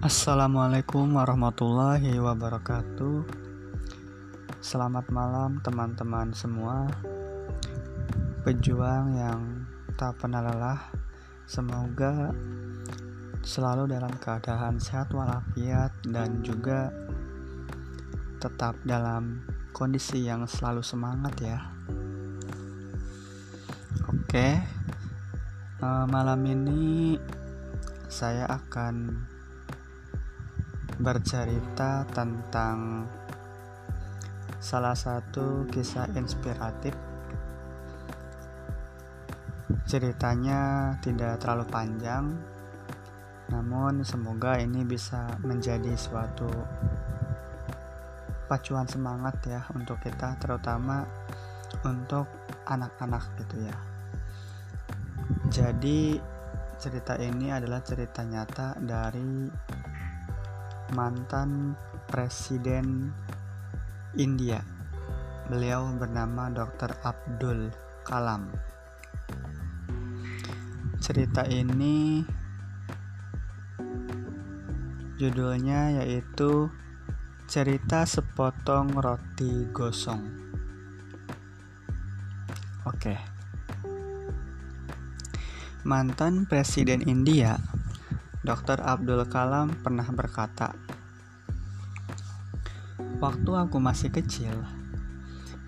Assalamualaikum warahmatullahi wabarakatuh. Selamat malam, teman-teman semua. Pejuang yang tak pernah lelah, semoga selalu dalam keadaan sehat walafiat dan juga tetap dalam kondisi yang selalu semangat, ya. Oke, uh, malam ini saya akan bercerita tentang salah satu kisah inspiratif. Ceritanya tidak terlalu panjang, namun semoga ini bisa menjadi suatu pacuan semangat ya untuk kita, terutama untuk anak-anak gitu ya. Jadi cerita ini adalah cerita nyata dari mantan presiden India. Beliau bernama Dr. Abdul Kalam. Cerita ini judulnya yaitu Cerita Sepotong Roti Gosong. Oke. Mantan Presiden India Dr. Abdul Kalam pernah berkata, "Waktu aku masih kecil,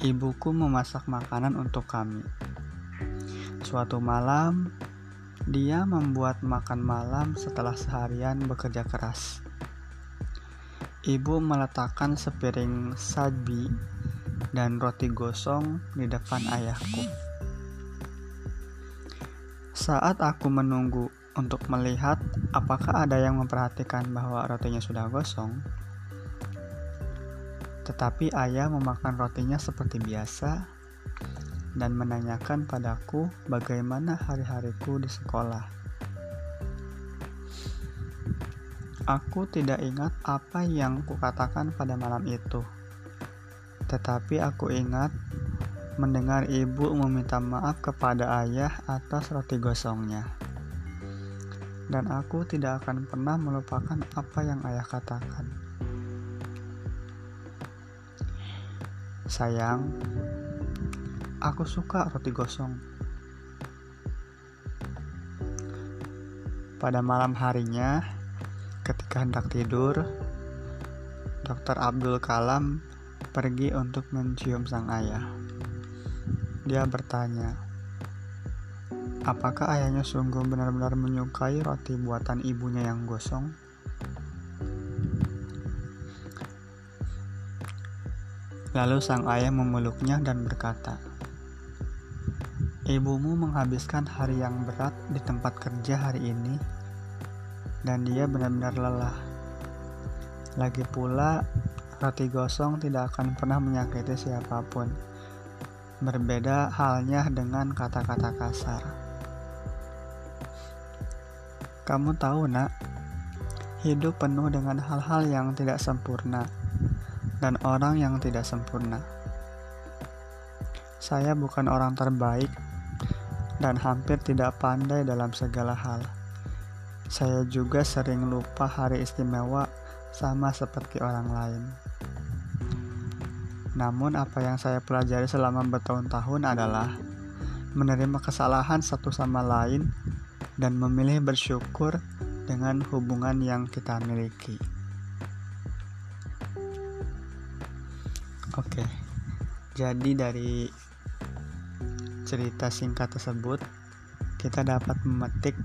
ibuku memasak makanan untuk kami. Suatu malam, dia membuat makan malam setelah seharian bekerja keras. Ibu meletakkan sepiring sabi dan roti gosong di depan ayahku. Saat aku menunggu untuk melihat apakah ada yang memperhatikan bahwa rotinya sudah gosong. Tetapi ayah memakan rotinya seperti biasa dan menanyakan padaku bagaimana hari-hariku di sekolah. Aku tidak ingat apa yang kukatakan pada malam itu, tetapi aku ingat mendengar ibu meminta maaf kepada ayah atas roti gosongnya dan aku tidak akan pernah melupakan apa yang ayah katakan. Sayang, aku suka roti gosong. Pada malam harinya, ketika hendak tidur, Dr. Abdul Kalam pergi untuk mencium sang ayah. Dia bertanya, Apakah ayahnya sungguh benar-benar menyukai roti buatan ibunya yang gosong? Lalu sang ayah memeluknya dan berkata, Ibumu menghabiskan hari yang berat di tempat kerja hari ini, dan dia benar-benar lelah. Lagi pula, roti gosong tidak akan pernah menyakiti siapa pun. Berbeda halnya dengan kata-kata kasar. Kamu tahu, Nak, hidup penuh dengan hal-hal yang tidak sempurna dan orang yang tidak sempurna. Saya bukan orang terbaik dan hampir tidak pandai dalam segala hal. Saya juga sering lupa hari istimewa sama seperti orang lain. Namun, apa yang saya pelajari selama bertahun-tahun adalah menerima kesalahan satu sama lain dan memilih bersyukur dengan hubungan yang kita miliki. Oke, jadi dari cerita singkat tersebut, kita dapat memetik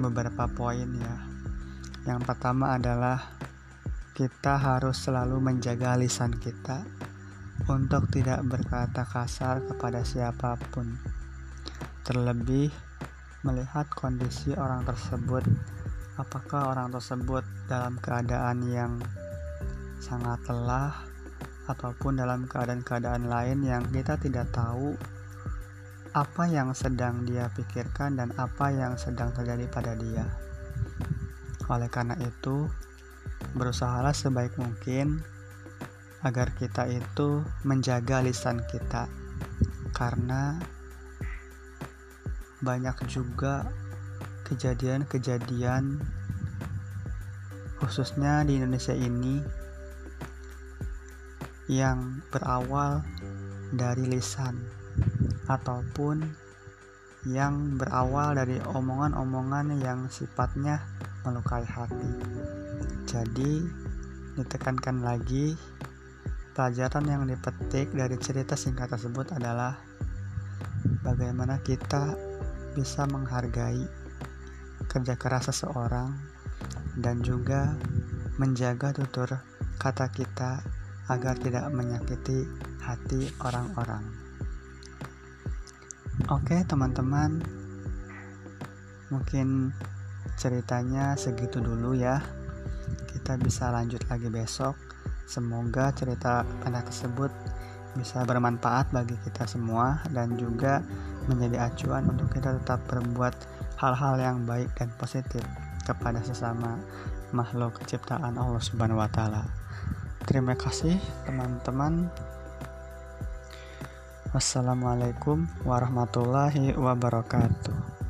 beberapa poin ya. Yang pertama adalah kita harus selalu menjaga lisan kita untuk tidak berkata kasar kepada siapa pun. Terlebih melihat kondisi orang tersebut apakah orang tersebut dalam keadaan yang sangat lelah ataupun dalam keadaan-keadaan lain yang kita tidak tahu apa yang sedang dia pikirkan dan apa yang sedang terjadi pada dia. Oleh karena itu, berusahalah sebaik mungkin agar kita itu menjaga lisan kita, karena banyak juga kejadian-kejadian khususnya di Indonesia ini yang berawal dari lisan ataupun yang berawal dari omongan-omongan yang sifatnya melukai hati. Jadi, ditekankan lagi, pelajaran yang dipetik dari cerita singkat tersebut adalah bagaimana kita bisa menghargai kerja keras seseorang dan juga menjaga tutur kata kita agar tidak menyakiti hati orang-orang. Oke, teman-teman, mungkin ceritanya segitu dulu ya. Kita bisa lanjut lagi besok. Semoga cerita anak tersebut bisa bermanfaat bagi kita semua dan juga menjadi acuan untuk kita tetap berbuat hal-hal yang baik dan positif kepada sesama makhluk ciptaan Allah Subhanahu wa taala. Terima kasih teman-teman. Wassalamualaikum warahmatullahi wabarakatuh.